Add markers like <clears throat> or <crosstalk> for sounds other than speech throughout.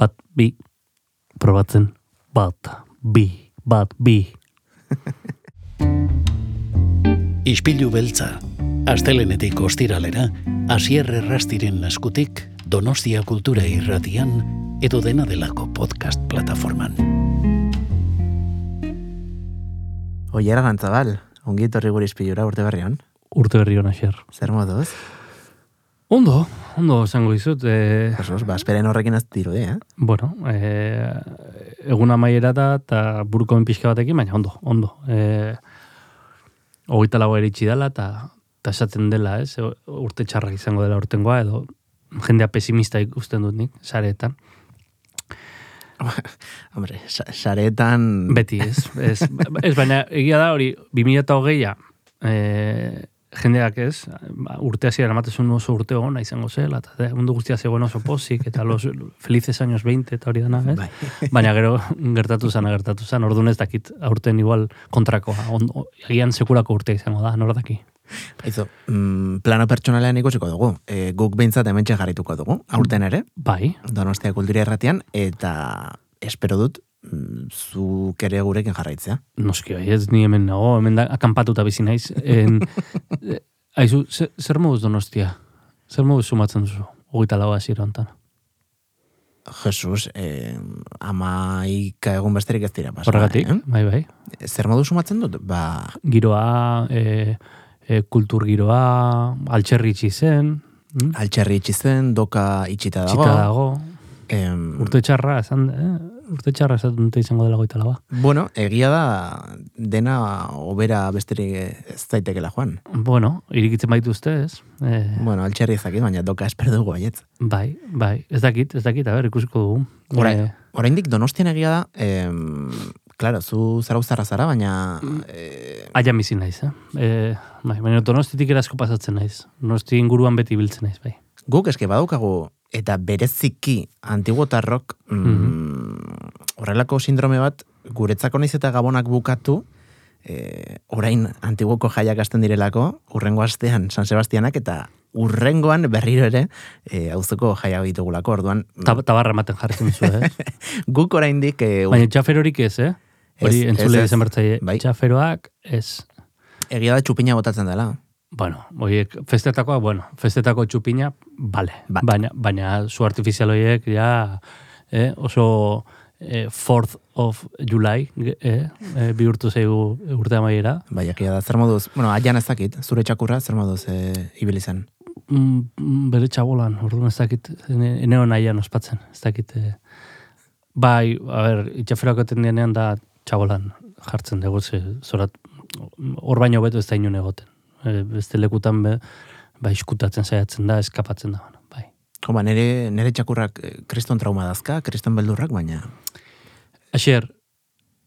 bat, bi, probatzen, bat, bi, bat, bi. <laughs> Ispilu beltza, astelenetik ostiralera, asier errastiren eskutik, Donostia Kultura Irratian, edo dena delako podcast plataforman. Oiera gantzabal, ongi etorri gure ispilura urte berrian. Urte berri xer. Zer moduz? Ondo, ondo esango dizut. E, Jesús, ba, esperen horrekin ez diru, eh? bueno, e, egun amaiera da, eta buruko pixka batekin, baina ondo, ondo. E, Ogeita lago eritxi dela, eta esaten dela, ez? E, Urte txarrak izango dela urtengoa, edo jendea pesimista ikusten dut nik, sareetan. <laughs> Hombre, sa- saretan... Beti, ez. ez, <laughs> ez baina egia da hori, 2008a, e, jendeak ez, ba, urte hasieran ematezun oso urte ona izango zela, eta mundu guztia zegoen oso pozik, eta los felices años 20, eta hori dana, ez? Bai. <laughs> Baina gero gertatu zan, gertatu zan, orduan ez dakit aurten igual kontrakoa, agian sekulako urtea izango da, nor daki. Aizu, mm, plano pertsonalean ikusiko dugu. E, guk behintzat hementxe jarrituko dugu, aurten ere, Bai, Donostia Kultura Erratian, eta espero dut zuk ere gurekin jarraitzea. noski bai, ez ni hemen nago, hemen da, akampatuta bizi naiz. En, <laughs> eh, aizu, zer, zer moduz donostia? Zer moduz sumatzen duzu? Hogeita lau hasiera hontan. Jesus, eh, amaika egun besterik ez dira. Horregatik, Eh? bai, bai. Zer modu sumatzen dut? Ba, Giroa, e, e, kultur giroa, altxerri itxi zen, mm? altxerri itxi zen, doka itxita dago. txita dago, Em, urte txarra, esan, eh? Urte txarra esaten dute izango dela goita laua. Bueno, egia da dena obera besterik ez daitekela joan. Bueno, irikitzen baituzte, ez? E, Bueno, altxerri ezakit, baina doka espero dugu baietz. bai, bai, ez dakit, ez dakit, a ber, ikusiko dugu. Orain, Eh, oraindik donostian egia da, em, claro, zu zarauztarra zara, baina eh, Aian bizi naiz, eh? E, bai, baina donostitik erasko pasatzen naiz. Donosti inguruan beti biltzen naiz, bai. guk eske badaukagu eta bereziki antiguotarrok mm, horrelako sindrome bat guretzako naiz eta gabonak bukatu e, orain antiguoko jaiak hasten direlako, urrengo astean San Sebastianak eta urrengoan berriro ere e, auzoko jaiak ditugulako, orduan Ta- Tabarra ematen jartzen zu, eh? <laughs> guk oraindik e, Baina txaferorik ez, eh? Hori entzule izan bertzaile. Bai. Txaferoak ez. egia da txupina botatzen dela. Bueno, horiek festetakoa, bueno, festetako txupina, bale. Bat. Baina, baina zu artifizial horiek ja eh, oso eh, 4th of July eh, eh, bihurtu zaigu urte amaiera. Bai, da, zer moduz, bueno, aian ez dakit, zure txakurra, zer moduz e, ibili zen. Mm, mm, bere txabolan, orduan ez dakit, ene ene nahian ospatzen, ez dakit. Eh. Bai, a ber, itxaferako tendenean da txabolan jartzen dugu, ze, zorat, hor baino beto ez da inun egoten. E, beste lekutan be, ba, iskutatzen saiatzen da, eskapatzen da. Bai. Jo, ba, nere, nere txakurrak kriston trauma dazka, kriston beldurrak, baina... Aixer,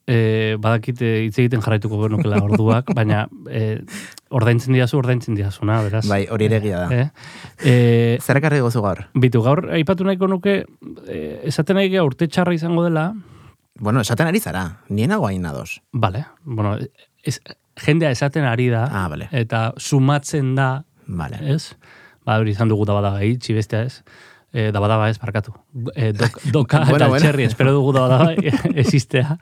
e, badakit e, hitz egiten jarraituko genukela orduak, <laughs> baina e, ordaintzen diazu, ordaintzen diazuna, beraz. Bai, hori ere egia da. Eh? E, Zer ekarri gozu gaur? bitu, gaur, aipatu nahiko nuke, e, esaten nahi gea urte txarra izango dela, Bueno, esaten ari zara, nien hau hain ados. Bale, bueno, ez, jendea esaten ari da, Ah, bale, eta sumatzen da, bale. ez? Ba, hori izan dugu dabadaga itxi bestea ez? E, dabadaga ez, barkatu. E, <laughs> dok, doka Bueno, eta bueno. txerri, espero dugu dabadaga <laughs> existea.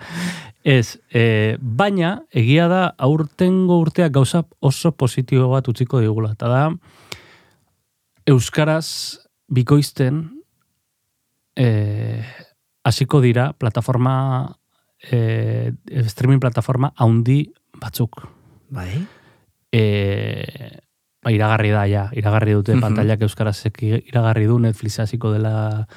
Ez, e, baina, egia da, aurtengo urteak gauza oso positibo bat utziko digula. Eta da, Euskaraz bikoizten e, hasiko dira plataforma e, streaming plataforma haundi batzuk. Bai? E, ba, iragarri da, ja, iragarri dute Mhm. pantailak euskaraz iragarri du Netflix hasiko dela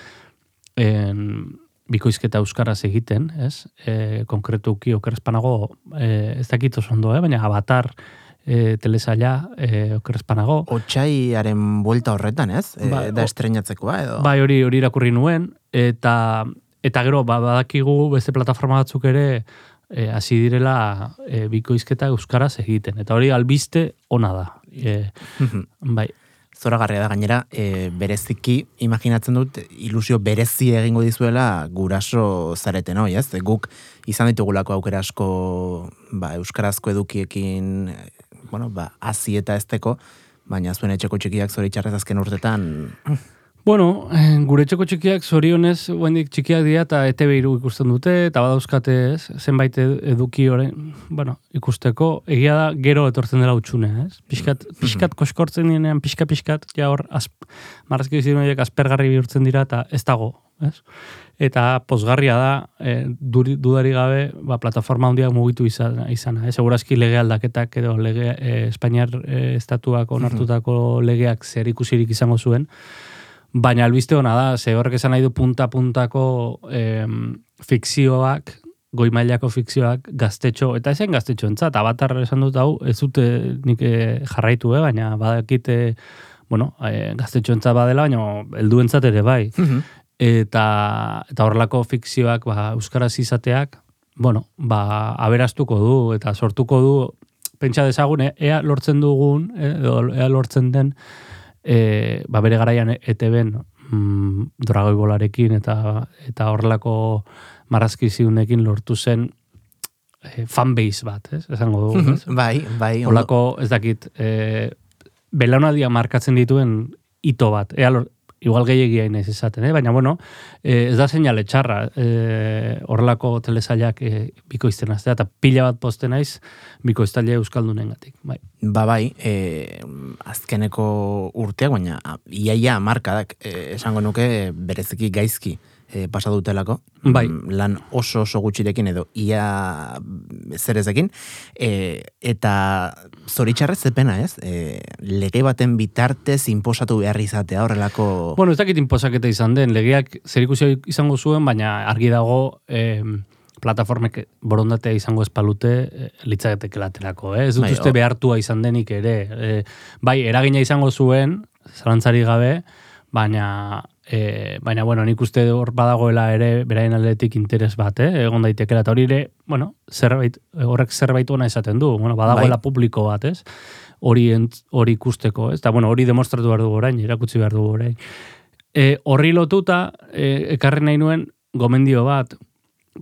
en, bikoizketa euskaraz egiten, ez? E, konkretuki okerrezpanago, e, ez dakit oso ondo, eh? baina avatar e, telesaila e, okerrezpanago. Otxaiaren buelta horretan, ez? E, Ba, da estrenatzekoa, edo? Bai, hori hori irakurri nuen, eta eta gero, ba, badakigu beste plataforma batzuk ere e, hasi direla e, bikoizketa euskaraz egiten. Eta hori albiste ona da. E, bai, Zoragarria da gainera, e, bereziki, imaginatzen dut, ilusio berezi egingo dizuela guraso zareten hoi, ez? Guk izan ditugulako aukera asko ba, euskarazko edukiekin, e, bueno, ba, hazi eta ezteko, baina zuen etxeko txikiak zoritxarrez azken urtetan, Bueno, eh, gure txoko txikiak zorionez, guendik txikiak dira eta ETB iru ikusten dute, eta badauzkate ez, zenbait ed- eduki orain, bueno, ikusteko, egia da gero etortzen dela utxune, ez? Piskat, piskat koskortzen dienean, piska piskat, ja hor, az, marrazki bizitun horiek aspergarri bihurtzen dira, eta ez dago, ez? Eta pozgarria da, eh, duri, dudari gabe, ba, plataforma handiak mugitu izan, izana. Eh? Segurazki lege aldaketak edo lege, eh, Espainiar eh, estatuak onartutako legeak zer ikusirik izango zuen, Baina albiste hona da, ze horrek esan nahi du punta-puntako em, fikzioak, goi mailako fikzioak gaztetxo, eta ezen gaztetxo entzat, abatar esan dut hau, ez dute nik eh, jarraitu, eh, baina badakite, bueno, eh, gaztetxo entzat badela, baina heldu entzat ere bai. Eta, eta horrelako fikzioak, ba, euskaraz izateak, bueno, ba, aberastuko du, eta sortuko du, pentsa dezagun, e- ea lortzen dugun, eh, ea lortzen den, e, ba bere garaian ETB-en mm, dragoi bolarekin eta, eta horrelako marrazki ziunekin lortu zen e, fanbase bat, ez? Esango dugu, ez? bai, bai. ondo. Holako, ez dakit, e, belaunaldia markatzen dituen hito bat. Ea lor, igual gehiagia inaiz esaten, eh? baina bueno, e, ez da seinale txarra e, horrelako telesailak e, bikoizten aztea, eta pila bat posten naiz bikoiztaile euskaldunengatik. Bai. Ba bai, e, azkeneko urteak, baina iaia markadak e, esango nuke bereziki gaizki e, pasa dutelako. Bai. Mm, Lan oso oso gutxirekin edo ia zerezekin. E, eta zoritxarrez zepena ez, e, lege baten bitartez inposatu behar izatea horrelako... Bueno, ez dakit inposaketa izan den, legeak zerikusia izango zuen, baina argi dago eh, plataformek borondatea izango espalute eh, litzaketeke laterako, eh? Ez dut Bai, uste behartua izan denik ere. Eh, bai, eragina izango zuen, zalantzari gabe, baina E, baina, bueno, nik uste hor badagoela ere beraien aldetik interes bat, eh? egon daitekela, eta hori ere, bueno, zerbait, horrek zerbait ona esaten du, bueno, badagoela Bai. publiko bat, ez? Hori, hori ikusteko, ez? Eta, bueno, hori demostratu behar dugu orain, erakutsi behar dugu orain. E, horri lotuta, e, ekarri nahi nuen, gomendio bat,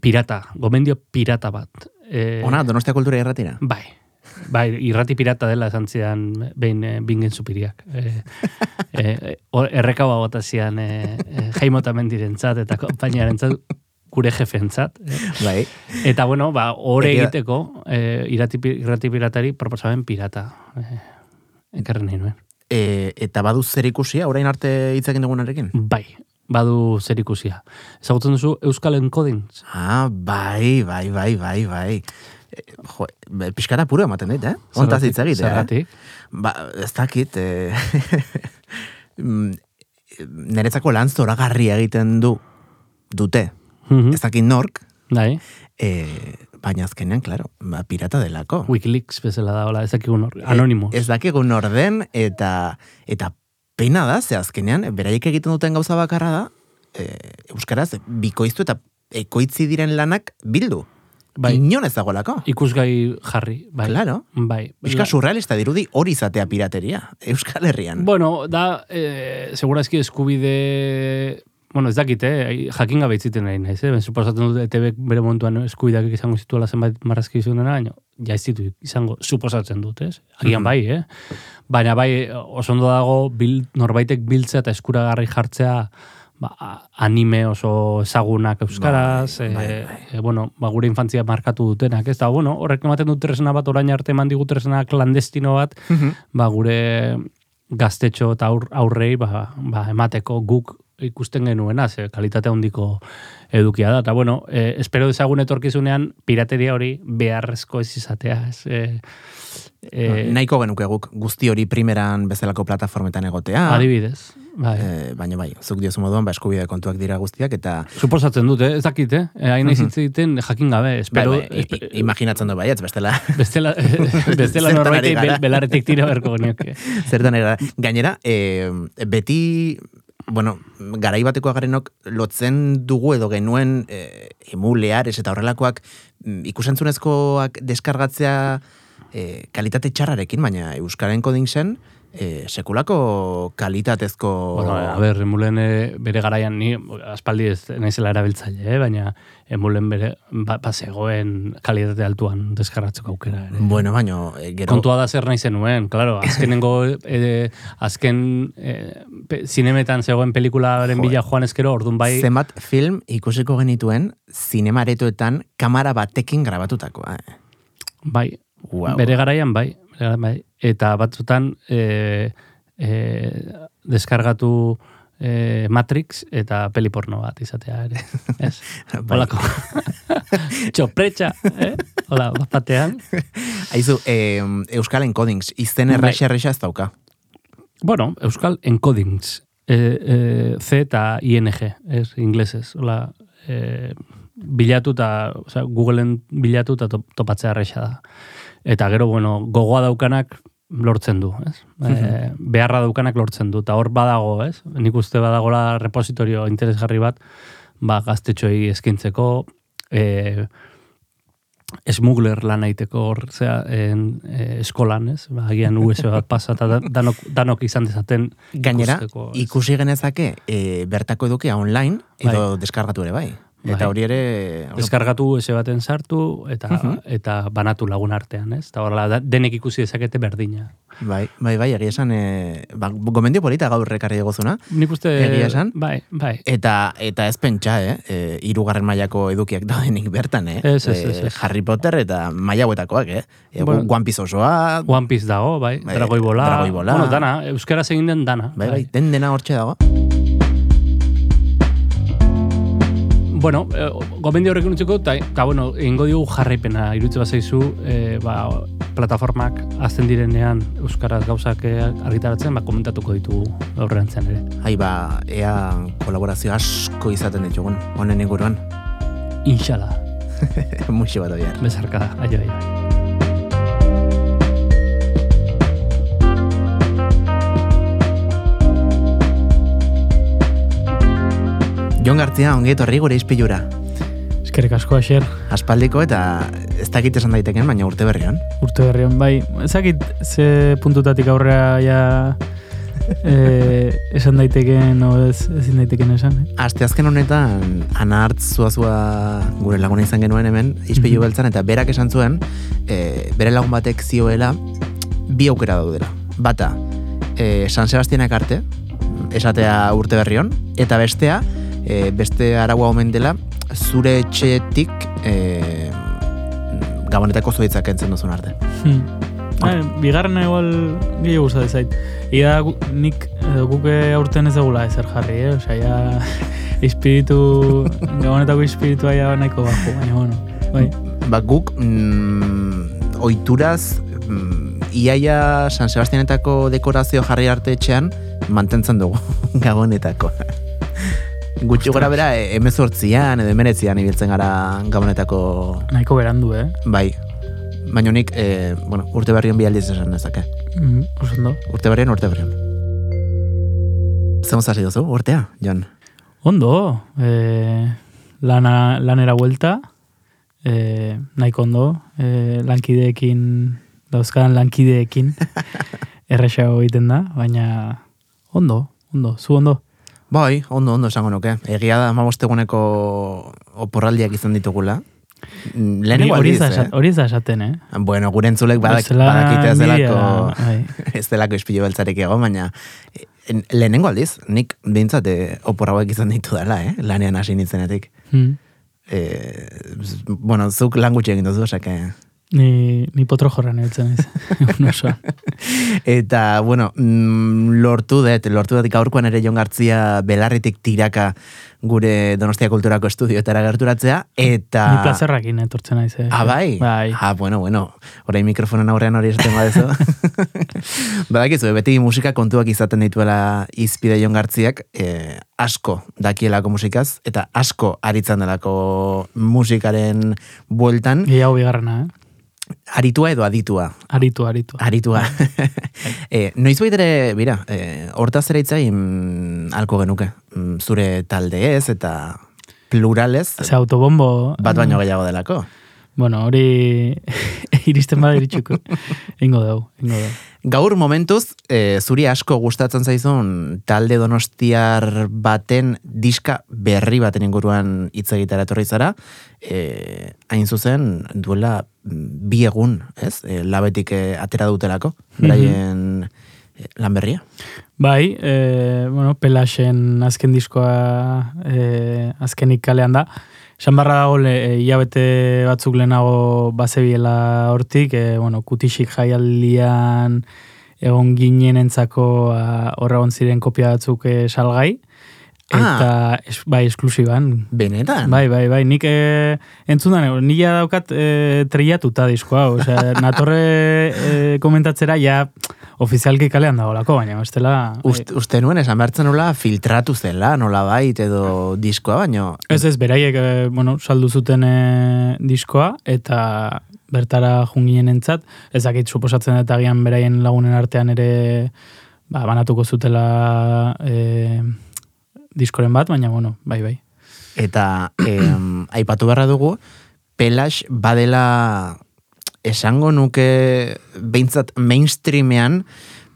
pirata, gomendio pirata bat. E, Ona, Donostia Kultura irratira. Bai, bai, irrati pirata dela esan zidan behin e, bingen supiriak. E, e, errekaua bota zian e, e, jaimota mendirentzat eta konpainiarentzat gure jefentzat. E. Bai. Eta bueno, ba, hore Egia- egiteko e, irrati, irrati piratari proposamen pirata. E, ekarri nahi nuen. E, eta badu zer ikusia, orain arte hitz egin dugunarekin? Bai, badu zer ikusia. Ezagutzen duzu Euskal Encodings? Ah, bai, bai, bai, bai, bai. E, jo, pixkara puro ematen dit, eh? Ontaz hitz egitea. eh? Ba, ez dakit, eh, <laughs> mm, niretzako lan zoragarri egiten du, dute. Mhm. Ez dakit nork, Bai, eh, baina azkenean, claro, ba, pirata delako. Wikileaks bezala da, hola, ez dakigun hor, Anonymous. Eh, Ez dakigun orden, eta, eta pena da, ze azkenean, beraiek egiten duten gauza bakarra da, eh, Euskaraz, bikoiztu eta ekoitzi diren lanak bildu. Bai. Inon ez dagoelako. ikusgai jarri, bai. Claro. Bai. Bizka surrealista dirudi hori izatea pirateria, Euskal Herrian. Bueno, da, eh, segurazki eskubide... Bueno, ez dakit, eh? jakin gabe itziten nahi naiz, eh? Suposatzen dut ETB bere momentuan eskubideak izango zituela zenbait marrazki izunena, baina ja ez ditu izango suposatzen dut, ez? Agian Mhm. bai, eh? Baina bai, oso ondo dago bil, norbaitek biltzea eta eskuragarri jartzea ba, anime oso ezagunak euskaraz, Bai, bai, eh, bai. eh, bueno, ba, gure infantzia markatu dutenak, ez da, bueno, horrek ematen dut tresna bat, orain arte eman digu tresna klandestino bat, Mhm. ba, gure gaztetxo eta aur, aurrei ba, ba, emateko guk ikusten genuena, ze kalitate handiko edukia da. Eta bueno, eh, espero dezagun etorkizunean pirateria hori beharrezko ez izatea. Ez, eh, eh, Nahiko genuke guk guzti hori primeran bezalako plataformetan egotea. adibidez. Bai. Eh, baina bai, zuk diozu moduan, ba, eskubide kontuak dira guztiak, eta Suposatzen dut, eh? ez dakit, eh? Eh, Hain hitz egiten jakin gabe. bai, Espero, bai, i- espe- i- imaginatzen du baietz, bestela, <laughs> bestela, <laughs> bestela gara? bel- belarretik tira berko genioke. <laughs> zertan era. Gainera, eh, beti, bueno, garai bateko garenok lotzen dugu edo genuen eh, emuleares eta horrelakoak mm, ikusentzunezkoak deskargatzea e, kalitate txarrarekin, baina Euskaren kodin zen, e, sekulako kalitatezko... Bueno, a ber, emulen e, bere garaian ni, aspaldi ez naizela erabiltzaile, eh? baina emulen bere, ba, ba zegoen kalitate altuan deskarratzeko aukera. Ere. Bueno, baino, e, gero... Kontua da zer nahi zenuen, claro, azkenengo, e, azken e, pe, zinemetan zegoen pelikularen bila joan ezkero, orduan bai, Zenbat film ikusiko genituen zinemaretoetan kamara batekin grabatutakoa. Eh? bai, Wow. bere garaian bai, bai. Eta batzutan e, e, deskargatu e, Matrix eta peli porno bat izatea ere. <laughs> Ez? Bai. Holako. <laughs> Txopretxa, eh? Hola, bat batean. Aizu, e, Euskal Encodings, izen Bai. errexa errexa ez dauka. Bueno, Euskal Encodings. E, e, C eta ING, ez, inglesez. Hola, e, bilatu eta, osea, Googleen bilatu eta top, topatzea erresa da. Eta gero, bueno, gogoa daukanak lortzen du, ez? <laughs> E, beharra daukanak lortzen du. Eta hor badago, ez? Nik uste badagola repositorio interesgarri bat, ba, gaztetxoei eskintzeko, e, smuggler lan aiteko hor, zera, en, e, eskolan, ez? Ba, agian USB bat pasa, eta da- danok, danok izan dezaten Gainera, ikusteko, ikusi genezake e, bertako edukia online edo deskargatu ere bai. Eta Bai. hori ere... Deskargatu USB baten sartu eta Mhm. eta banatu lagun artean, ez? Eta horrela, da- denek ikusi dezakete berdina. Bai, bai, bai, egia esan, e, ba, gomendio polita gaur rekarri egozuna. Nik uste... Egia esan? Bai, bai. Eta eta ez pentsa, eh? E, irugarren mailako edukiak daudenik bertan, eh? Ez, ez, ez, E, ez. Harry Potter eta maila hauetakoak, eh? E, Bueno. One Piece osoa, One Piece dago, bai. Bai, Dragoi bola. Dragoi bola. Bueno, dana. Euskaraz egin den dana. bai, bai, den dena hortxe dago. Bueno, eh, gomendio horrekin utziko, eta, bueno, egingo diogu jarraipena, irutze bazaizu, eh, ba, plataformak azten direnean Euskaraz gauzak eh, argitaratzen, ba, komentatuko ditugu aurrerantzean ere. Ai, ba, ea kolaborazio asko izaten ditugun, honen inguruan. Inshala, <laughs> Muxi bat oiar. bezarka aio, aio. Jon Gartzia, ongi etorri gure izpilura. Eskerrik asko Asier, Aspaldiko eta ez dakit esan daiteken, baina urte berrian. urte berrian bai. Ezakit ze puntutatik aurrera ja e, <laughs> esan daiteken o ez, ezin daiteken esan. Eh? Aste azken honetan, ana hartz zua gure laguna izan genuen hemen, izpilu Mhm. beltzan, eta berak esan zuen, e, bere lagun batek zioela, bi aukera daudela. Bata, e, San Sebastianak arte, esatea urte berrion, eta bestea, e, beste araua omen dela, zure etxetik e, gabonetako zuitzak entzen duzun arte. Hmm. Bai, bigarren igual gehiago gustatzen zait. Ia gu, nik edo guk aurten ez dugula ezer jarri, eh? Osea, ja espiritu, <laughs> gabonetako espiritua ja nahiko bajo, baina bueno, bai. Ba, guk mm, oituraz mm, iaia San Sebastianetako dekorazio jarri arte etxean mantentzen dugu <laughs> gabonetako. Gutxi gora bera e, emezortzian edo emeretzian ibiltzen gara gabonetako Nahiko berandu, eh? bai. Baina nik, e, bueno, urte berrion bi aldiz esan dezake. Mm, oso ondo. Urte berrion, urte berrion. Zer hasi duzu, urtea, Jon? Ondo, e, lana, lanera vuelta, e, nahiko ondo, e, lankideekin, dauzkan lankideekin, <laughs> erresago egiten da, baina ondo, ondo, zu ondo. Bai, ondo, ondo esango nuke. Egia da amabosteguneko oporraldiak izan ditugula. Mm, Lehenengo hori aldiz, eh? hori esaten, eh? Bueno, gure entzulek badak, Bezala badakite ez handia, delako, bai. <laughs> ez delako ispilu beltzarik egon, baina en- lehenengo aldiz, nik bintzat eh, opor hauek izan ditu dela, eh? lanean hasi nintzenetik. Hmm. Eh, z- bueno, zuk lan gutxi egin duzu, osake. Ni, ni potro naiz. <laughs> <laughs> Egun osoan. Eta, bueno, mm, lortu dut, lortu dut gaurkoan ere Jon Gartzia belarritik tiraka gure Donostia Kulturako estudioetara gerturatzea, eta... Ni plazerrakin etortzen naiz. Eh? Ah, bai? Bai. Ah, bueno, bueno. Orain mikrofonen aurrean hori esaten badezu. <laughs> Badakizu, beti musika kontuak izaten dituela izpide Jon Gartziak, eh, asko dakielako musikaz, eta asko aritzen delako musikaren bueltan, Gehiago bigarrena, eh? Aritua edo aditua. Aritu, aritu. Aritua. <laughs> e, noiz ere, bira, e, hortaz ere itzain alko genuke. Mm, Zure talde ez eta pluralez, Ze autobombo... bat baino gehiago delako. Bueno, hori <laughs> iristen bada iritsuko. Ingo dugu, ingo dugu. Gaur momentuz, e, zuri asko gustatzen zaizun talde donostiar baten diska berri baten inguruan hitz egitera etorri zara, e, hain zuzen duela mm, bi egun, ez? E, labetik e, atera dutelako, beraien e, lan berria. Bai, e, bueno, Pelasen azken diskoa e, azkenik kalean da. Esan barra dago, le, e, hilabete batzuk lehenago bazebiela hortik, e, bueno, kutisik jaialdian egon ginen entzako horra egon ziren kopia batzuk e, salgai. Eta, es, bai, esklusiban. Benetan? Bai, bai, bai, nik e, entzundan, nila daukat e, treiatuta diskoa, osea, <laughs> natorre e, komentatzera, ja, ofizialki kalean dagoelako, baina bestela... Ust, uste nuen esan behartzen nola filtratu zela, nola bait edo diskoa, baina... Ez ez, beraiek, eh, bueno, saldu zuten eh, diskoa, eta bertara junginen entzat, ezakit suposatzen eta agian beraien lagunen artean ere ba, banatuko zutela e, diskoren bat, baina bueno, bai, bai. Eta em, <clears throat> aipatu beharra dugu, Pelax badela esango nuke behintzat mainstreamean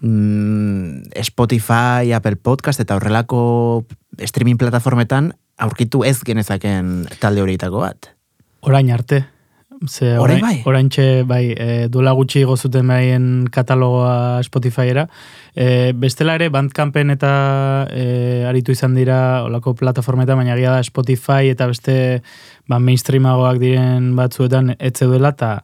mm, Spotify, Apple Podcast eta horrelako streaming plataformetan aurkitu ez genezaken talde horietako bat. Orain arte. Ze, orain, bai? Orain txe, bai, e, duela gutxi gozuten baien katalogoa Spotifyera. E, bestela ere, Bandcampen eta e, aritu izan dira olako plataformeta, baina gira da Spotify eta beste ba, mainstreamagoak diren batzuetan etze duela, eta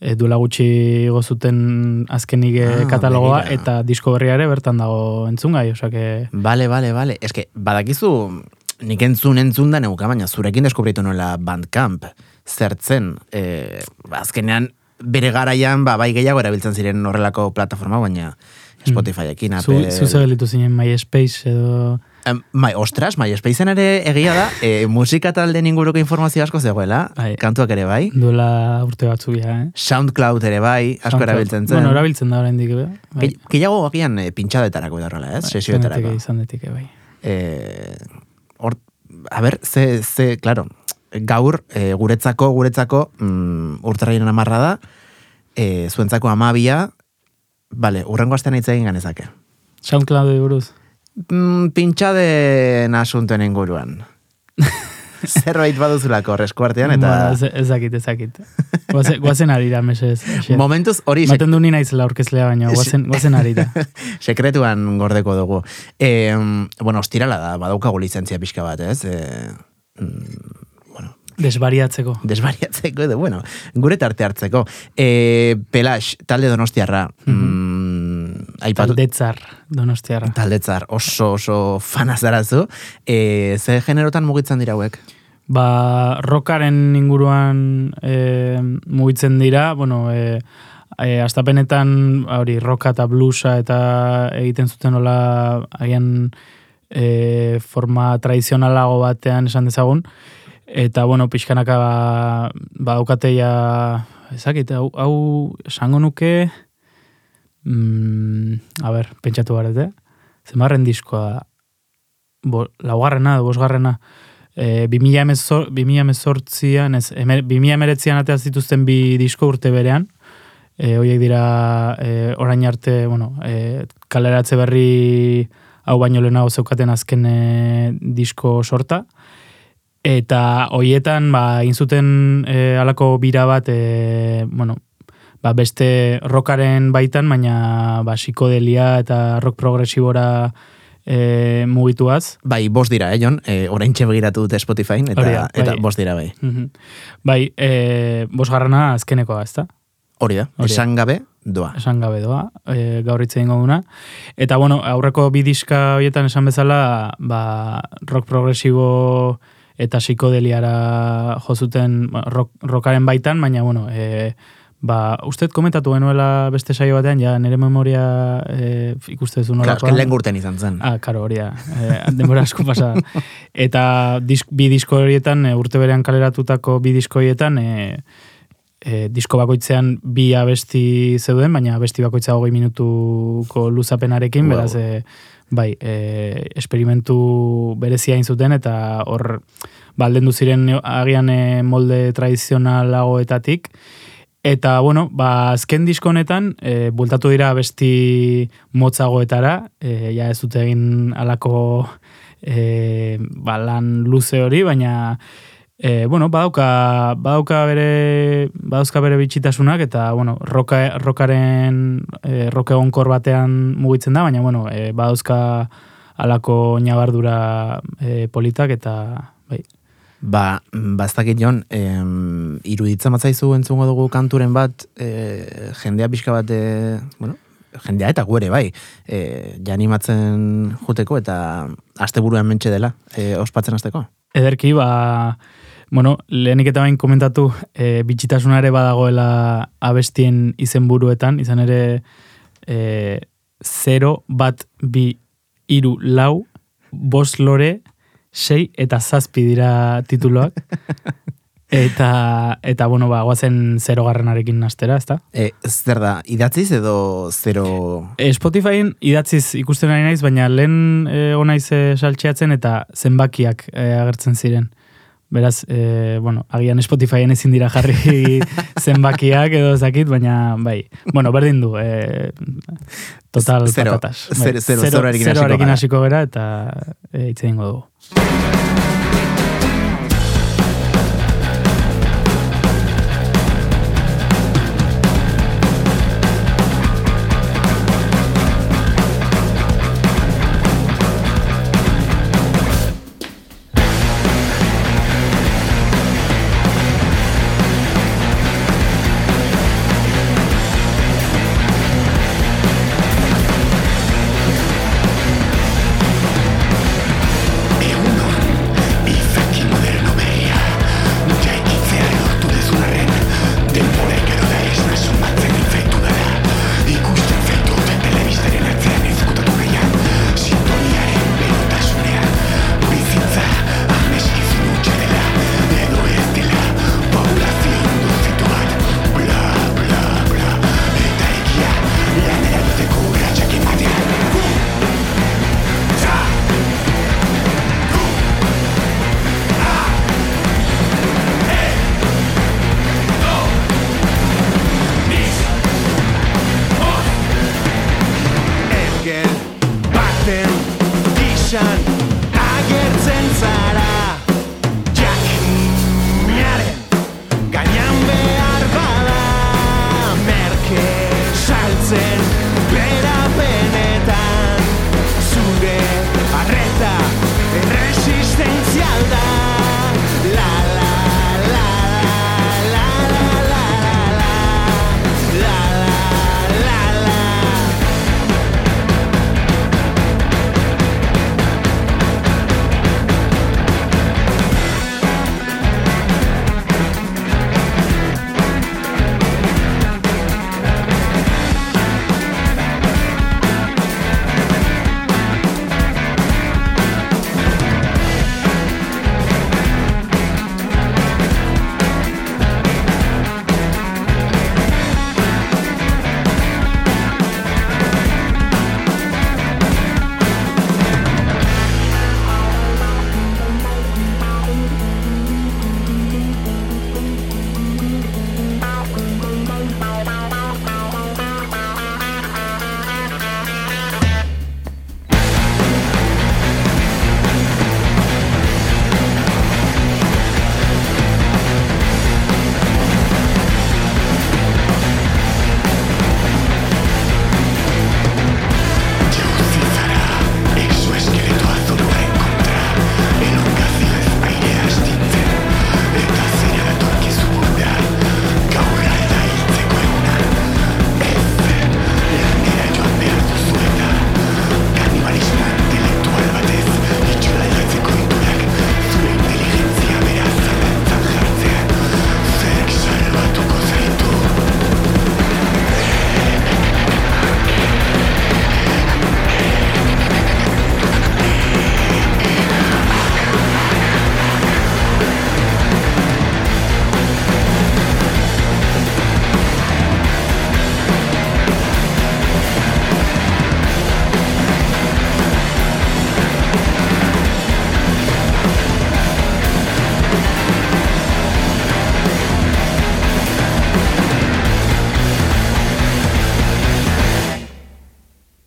e, duela gutxi gozuten azkenik ah, katalogoa begira. eta disko berria ere bertan dago entzungai, osake... Bale, bale, bale. Eske, badakizu, nik entzun entzun da neuka, baina zurekin deskubritu nola Bandcamp zertzen. E, azkenean, bere garaian, ba, bai gehiago erabiltzen ziren horrelako plataforma, baina hmm. Spotifyekin, Apple... Zu, zu zinen MySpace edo... Um, mai, ostras, mai, espeizen ere egia da, e, musika talde inguruko informazio asko zegoela, bai. kantuak ere bai. Duela urte batzu eh? Soundcloud ere bai, asko erabiltzen zen. Bueno, erabiltzen da orain bai. bai. Kilago agian e, pintxadetarako edarrela, ez? Bai, Sesioetarako. Izan detike, bai. E, or, a ber, ze, ze, claro, gaur, e, guretzako, guretzako, mm, urtarrainen amarra da, e, zuentzako amabia, bale, urrengo astean hitz egin ganezake. Soundcloud buruz mm, pintxade nasuntuen inguruan. <laughs> Zerbait baduzulako resko artean, eta... Bueno, ezakit, ezakit. Guazen ari da, mesez. Momentuz hori... Maten du nina izela orkezlea baina, guazen, guazen ari. <laughs> Sekretuan gordeko dugu. E, bueno, ostirala da, badaukagu lizentzia pixka bat, ez? E, bueno, Desbariatzeko. Desbariatzeko, edo, bueno, gure tarte hartzeko. E, Pelax, talde donostiarra. Mm aipatu... Taldetzar, donostiarra. Taldetzar, oso, oso fanaz darazu. E, ze generotan mugitzen dira hauek? Ba, rockaren inguruan e, mugitzen dira, bueno, e, e, astapenetan, hori, rocka eta bluesa eta egiten zuten hola, agian e, forma tradizionalago batean esan dezagun, eta, bueno, pixkanaka ba, ba daukateia, ezakit, hau, hau esango nuke, mm, a ber, pentsatu garete, zemarren diskoa, bo, laugarrena, bosgarrena, e, 2000 emezortzian, ez, emer, 2000 emeretzian ateaz dituzten bi disko urte berean, e, horiek dira e, orain arte, bueno, e, kaleratze berri hau baino lehenago zeukaten azken e, disko sorta, eta hoietan, ba, inzuten e, alako bira bat, e, bueno, ba, beste rockaren baitan, baina ba, psikodelia eta rock progresibora e, mugituaz. Bai, bost dira, eh, Jon? E, orain begiratu dute Spotify, eta, eta bai. bost dira, bai. Mm Bai, e, bost garrana azkenekoa, ez da? Hori da, esan gabe doa. Esan gabe doa, e, gaur itzen duna. Eta, bueno, aurreko bidiska horietan esan bezala, ba, rock progresibo eta psikodeliara jozuten rock, rockaren baitan, baina, bueno, e, Ba, usted komentatu genuela beste saio batean, ja, nire memoria e, ikuste zu nolakoa. Claro, lehen gurten izan zen. Ah, karo, hori da. E, denbora asko pasa. <laughs> Eta disk, bi disko horietan, e, urte berean kaleratutako bi disko horietan, e, e, disko bakoitzean bi abesti zeuden, baina abesti bakoitza hogei minutuko luzapenarekin, wow. beraz, e, bai, e, esperimentu berezia zuten eta hor, balden ba, ziren agian e, molde tradizionalagoetatik, Eta, bueno, ba, azken disko honetan, e, bultatu dira besti motzagoetara, e, ja ez dute egin alako e, ba, lan luze hori, baina e, bueno, badauka, badauka bere, badauzka bere bitxitasunak, eta, bueno, roka, rokaren, e, roke onkor batean mugitzen da, baina, bueno, e, badauzka alako nabardura e, politak, eta, bai, Ba, baztakit jon, em, iruditzen batzaizu entzungo dugu kanturen bat, e, jendea pixka bat, e, bueno, jendea eta guere, bai, e, janimatzen juteko eta asteburuan mentxe dela, e, ospatzen azteko. Ederki, ba, bueno, lehenik eta bain komentatu, e, bitxitasuna ere badagoela abestien izenburuetan, izan ere e, 0, bat, bi, iru, lau, bost lore, sei eta zazpi dira tituloak. <laughs> Eta, eta bueno, ba, guazen zero garrenarekin nastera, ezta? E, zer da, idatziz edo zero... E, Spotifyen idatziz ikusten ari naiz, baina lehen e, onaiz e, saltxeatzen eta zenbakiak e, agertzen ziren. Beraz, e, bueno, agian Spotifyen ezin dira jarri <laughs> zenbakiak edo ezakit, baina bai. Bueno, berdin du, e, total Zero, patatas. zero, zero, Zero- zeroarekin hasiko zeroarekin gara. hasiko gara eta e, hitz egingo dugu. Egunon,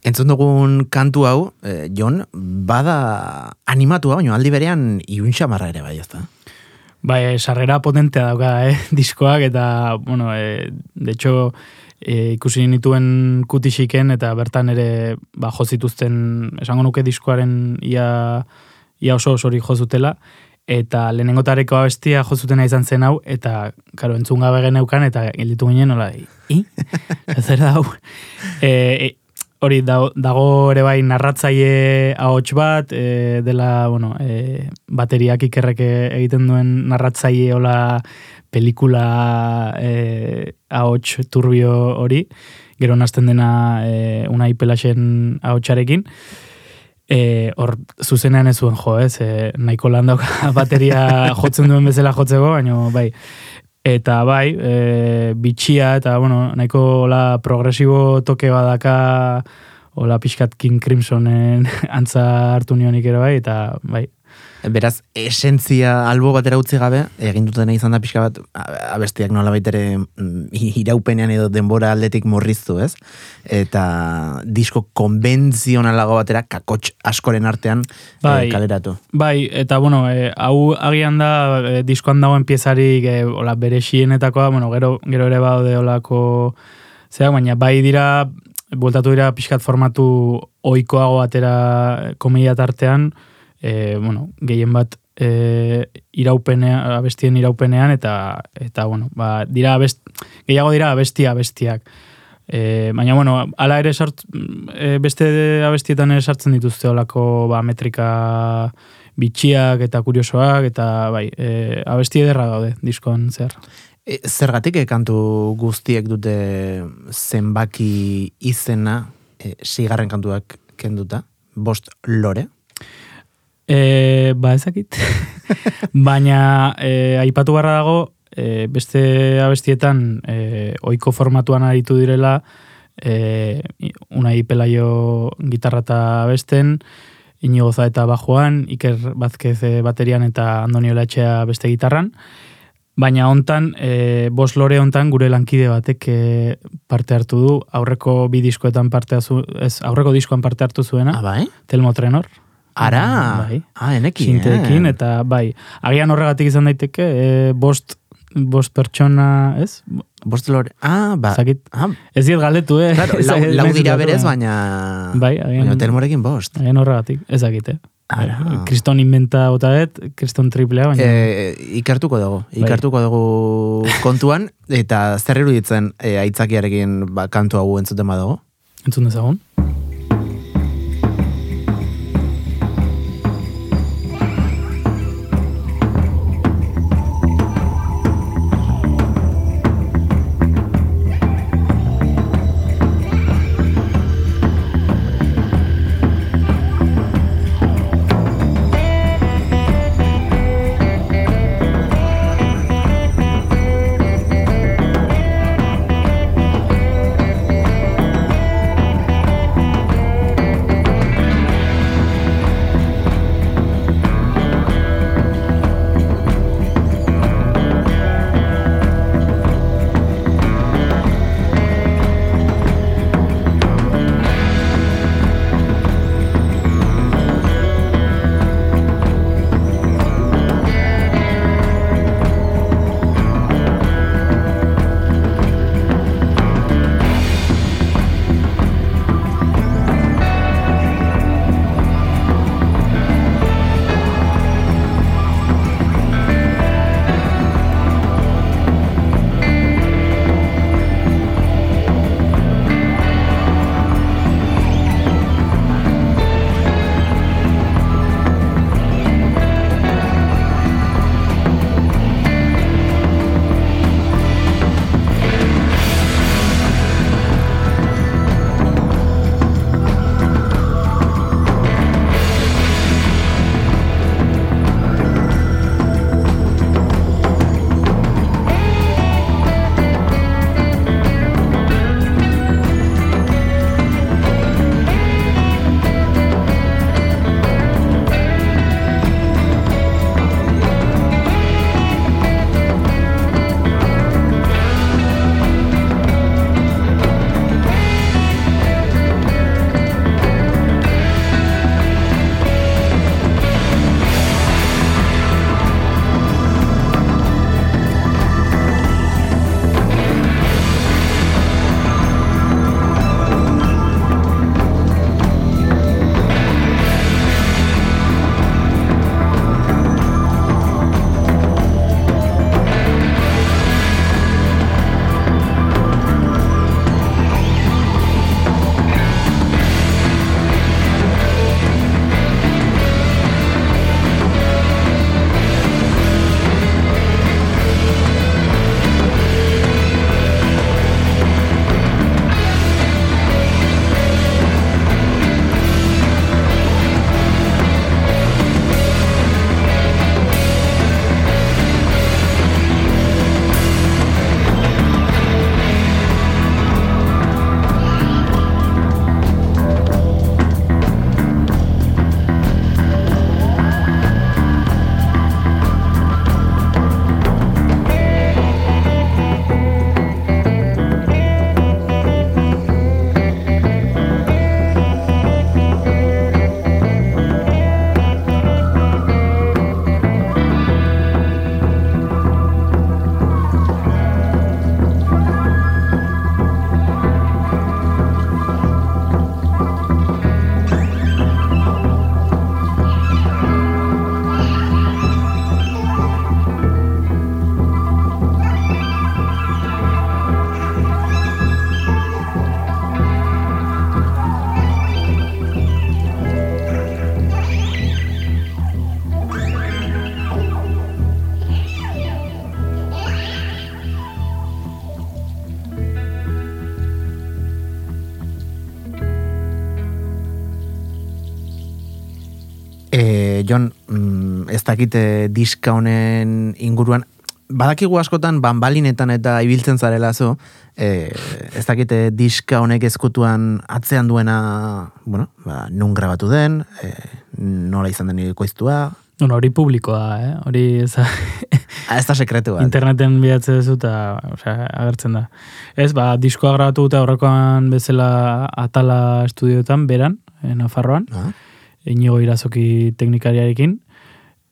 Entzun dugun kantu hau, eh, Jon, bada animatua, baina aldi berean iuntxamarra ere bai, ezta? Bai, sarrera potentea dauka, eh, <laughs> diskoak, eta, bueno, eh, de hecho, eh, ikusi nituen kutisiken, eta bertan ere, ba, jozituzten, esango nuke diskoaren ia, ia oso osori jozutela, eta lehenengo tareko abestia jozutena izan zen hau, eta, karo, entzun gabe geneukan, eta gilditu ginen, nola, i? <laughs> Zer da hau? E, hori dago, dago ere bai narratzaile ahots bat, e, dela, bueno, e, bateriak ikerrek egiten duen narratzaile hola pelikula e, ahots turbio hori, gero nazten dena e, unai pelaxen ahotsarekin, e, hor zuzenean ez zuen jo, ez, e, nahiko lan <laughs> bateria jotzen duen bezala jotzeko, baina bai, eta bai, e, bitxia, eta bueno, nahiko la progresibo toke badaka hola pixkat King Crimsonen <laughs> antza hartu nionik ere bai, eta bai, Beraz, esentzia albo batera utzi gabe, egin dutena izan da pixka bat, abestiak nola baitere iraupenean edo denbora aldetik morriztu, ez? Eta disko konbentzionalago batera kakots askoren artean Bai. eh, kaleratu. Bai, eta bueno, e, hau agian da e, diskoan dagoen piezarik e, hola, bere xienetakoa, bueno, gero, gero ere baude olako zeak, baina bai dira, bueltatu dira pixkat formatu oikoago atera komedia tartean, e, bueno, gehien bat e, iraupenean, abestien iraupenean, eta, eta bueno, ba, dira abest, gehiago dira abestia abestiak. E, baina, bueno, ala ere sart, e, beste abestietan ere sartzen dituzte olako ba, metrika bitxiak eta kuriosoak, eta bai, e, abesti ederra daude diskoan zer. E, zergatik eh, kantu guztiek dute zenbaki izena e, sigarren kantuak kenduta? Bost lore? E, ba ezakit. <laughs> Baina e, aipatu barra dago, e, beste abestietan e, oiko formatuan aritu direla, e, unai pelaio gitarra eta abesten, Inigo eta bajoan, Iker Bazkez baterian eta Andonio Latxea beste gitarran. Baina hontan, e, bos lore hontan gure lankide batek e, parte hartu du, aurreko bi diskoetan parte hartu, ez, aurreko diskoan parte hartu zuena, Ah, bai? Telmo Trenor. Ara! Bai. Ah, enekin, Sinteekin, eh? eta bai, agian horregatik izan daiteke, e, bost, bost pertsona, ez? Bost lore... Ah, ba... Zakit, Ah, ez diet galdetu, eh? claro, lau, lau dira berez, baina- baina... Bai, agian- Baina telmorekin bost. Agian horregatik, ez dakite. Ara. Kriston inventa bota dut, kriston triplea, baina... E, ikertuko dugu, Bai. ikertuko dugu <laughs> kontuan, eta zer iruditzen e, aitzakiarekin ba, kantu hau entzuten badago? Entzun dezagun. Jon, mm, ez dakite diska honen inguruan, badakigu askotan banbalinetan eta ibiltzen zarela zu, e, ez dakite diska honek ezkutuan atzean duena, bueno, ba, nun grabatu den, e, nola izan den ekoiztua, Bueno, hori publikoa, eh? Hori ez da, ah, ez da sekretu bat. interneten bidatze duzu eta osea, agertzen da. Ez, ba, diskoa grabatu eta horrekoan bezala atala estudioetan, beran, eh, Nafarroan, Ah, inigo irazoki teknikariarekin.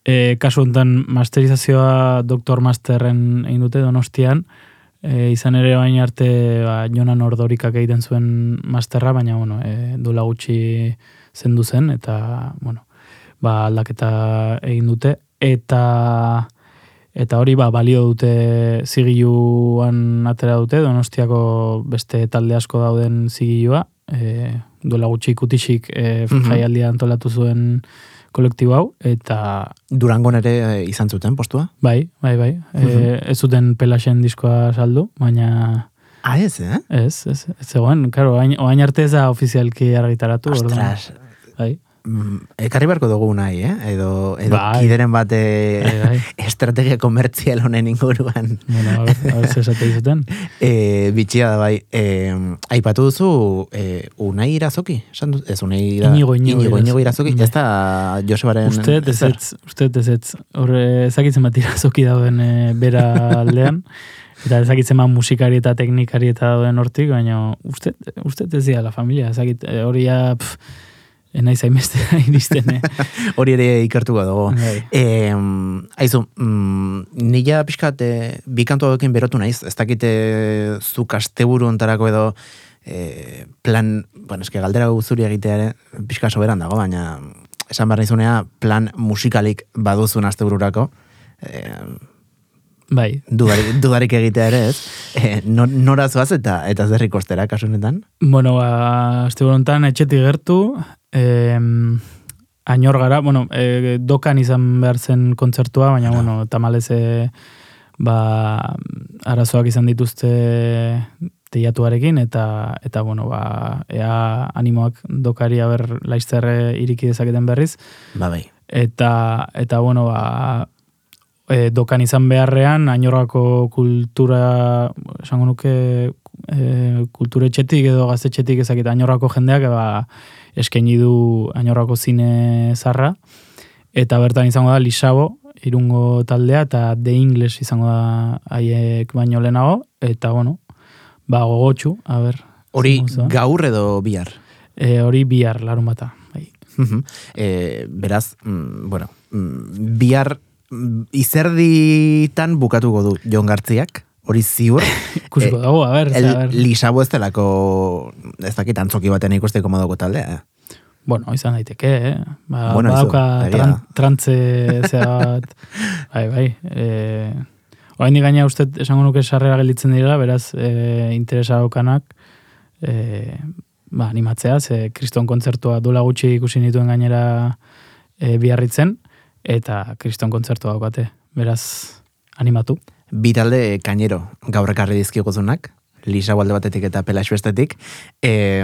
E, kasu honetan masterizazioa doktor masterren egin dute donostian, e, izan ere bain arte ba, Jonan Ordorikak egiten zuen masterra, baina bueno, e, duela gutxi zendu zen, eta bueno, ba, aldaketa egin dute, eta eta hori ba, balio dute zigiluan atera dute, donostiako beste talde asko dauden zigilua, e, duela gutxi ikutisik e, Mhm. jaialdia antolatu zuen kolektibo hau, eta Durangon ere e, izan zuten postua? bai, bai, bai, Mhm. e, ez zuten pelaxen diskoa saldu, baina Ah, ez, eh? ez, ez, ez zegoen, karo, oain, oain arte ez da ofizialki argitaratu, Ostras, bai, mm, ekarri beharko dugu nahi, eh? Edo, edo Bai. kideren bate bai, bai. <laughs> estrategia komertzial honen inguruan. bueno, a ver, a ver, zer esate dizuten. <laughs> E, bitxia da bai, e, aipatu duzu e, Unai Irazoki? Esan dut, ez Unai da, Inigo, Inigo Inigo, Inigo Irazoki. Irazoki. Ez da Josebaren... Uste, ez ez, uste, ez horre ezakitzen bat irazoki dauden e, bera aldean, eta ezakitzen bat musikari eta teknikari eta dauden hortik, baina uste, uste ez dira la familia, ezakit, e, hori ja, pff, enaiz hainbeste iristen, eh? <laughs> Hori ere ikertuko dugu. Bai. E, aizu, mm, nila pixkat e, bi kantu hauekin berotu naiz, ez dakite zuk asteburu ontarako edo e, plan, bueno, eske galdera guzuri egitea ere pixka soberan dago, baina esan behar nizunea plan musikalik baduzun astebururako, e, Bai, dudarik, dudarik egitea ere ez, e, nor- nora zoaz eta eta zerrik ostera kasu honetan? Bueno, ba, azte etxetik gertu, eh, ainor gara, bueno, eh, dokan izan behar zen kontzertua, baina, bueno, tamalez, eh, ba, arazoak izan dituzte teiatuarekin, eta, eta bueno, ba, ea animoak dokari haber laizterre iriki dezaketen berriz, Ba bai. eta, eta bueno, ba, e, dokan izan beharrean, ainorako kultura, esango nuke, e, kulturetxetik edo gaztetxetik ezakit ainorako jendeak, ba, eskaini du ainorako zine zarra, eta bertan izango da Lisabo, irungo taldea, eta The English izango da haiek baino lehenago, eta bueno, ba, gogotxu, a ber. Hori gaur edo bihar? E, hori bihar, larun bata. Bai. E, beraz, mm, bueno, mm, bihar mm, izerditan bukatuko du Jon Gartziak, hori ziur. <laughs> Ikusiko Eh, dago, a ber, El, a ber. Lisabo ez delako, ez dakit antzoki baten ikusteko modoko taldea. eh? Bueno, izan daiteke, eh? Ba, Bueno, badauka tran, trantze zea bat. <laughs> bai, bai. E, Oain gaina uste esango nuke sarrera gelditzen dira, beraz, e, interesa daukanak, e, ba, animatzea, ze kriston kontzertua duela gutxi ikusi nituen gainera e, biarritzen, eta kriston kontzertua daukate. Beraz, animatu. Bi talde kainero gaur ekarri dizkiguzunak, Lisabo alde batetik eta Pelax bestetik. E,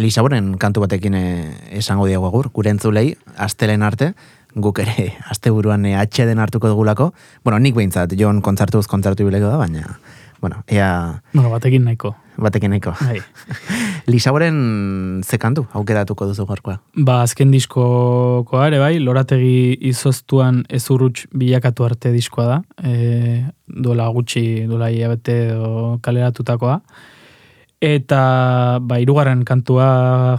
Lisaboren kantu batekin eh, esango diago agur, gure entzulei, astelen arte, guk ere <laughs> asteburuan e, atxeden hartuko dugulako. Bueno, nik behintzat, Jon kontzertuz kontzertu bileko da, baina, bueno, ea Bueno, batekin nahiko. batekin nahiko. Bai. <laughs> Lisaboren ze kantu aukeratuko duzu gaurkoa. Ba, azken diskokoa ere bai, lorategi izoztuan ezurruts bilakatu arte diskoa da. E, duela gutxi, duela hilabete kaleratutakoa. Eta, ba, irugarren kantua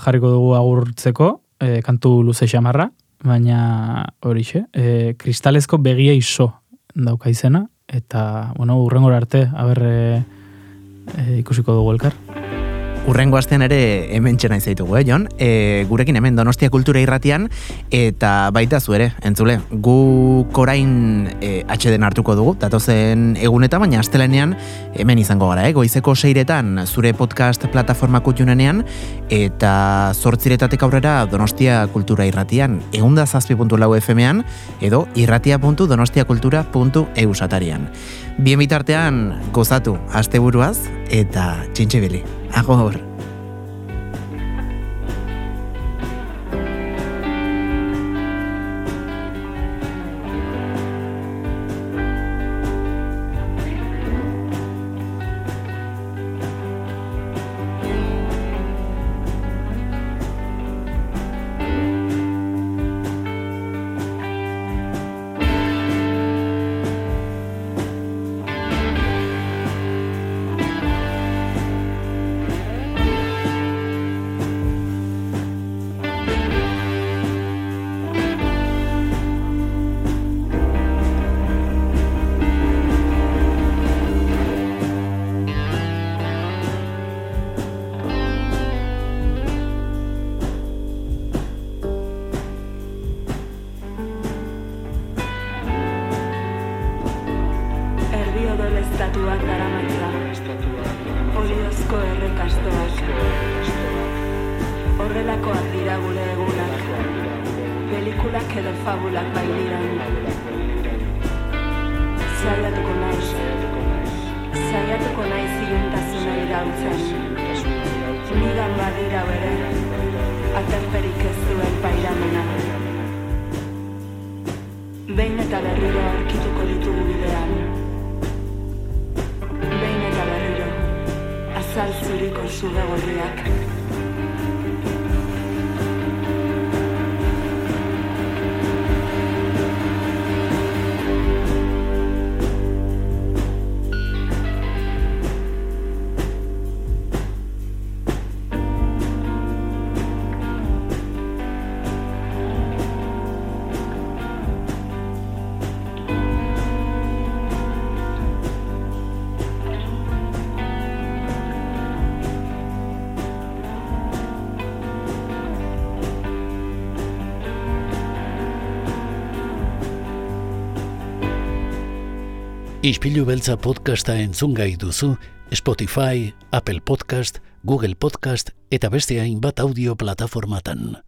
jarriko dugu agurtzeko, e, kantu luze xamarra, baina horixe, e, kristalezko begia iso dauka izena, eta, bueno, urrengora arte, haber e, e, ikusiko dugu elkar. Urrengo astean ere hemen txena izaitugu, eh, Jon? E, gurekin hemen Donostia Kultura irratian, eta baita zu ere, entzule, gu korain e, atxeden hartuko dugu, datozen eguneta, baina astelenean hemen izango gara, eh? goizeko seiretan zure podcast plataforma kutxunenean, eta zortziretatik aurrera Donostia Kultura irratian, eunda zazpi.lau FM-ean, edo irratia.donostiakultura.eu satarian. Bien bitartean, gozatu, asteburuaz, eta txintxibili. Agor. Edo fabulak bai dira. Zaiatuko naiz. Iluntasuna iraultzen. Nigan badira bere. Aterperik ez duen pairamena. Behin eta berriro aurkituko ditugu bidean. Behin eta berriro, azal zuriko zuge gorriak. Ispilu beltza podcasta entzun gai duzu Spotify, Apple Podcast, Google Podcast eta beste hainbat audio plataformatan.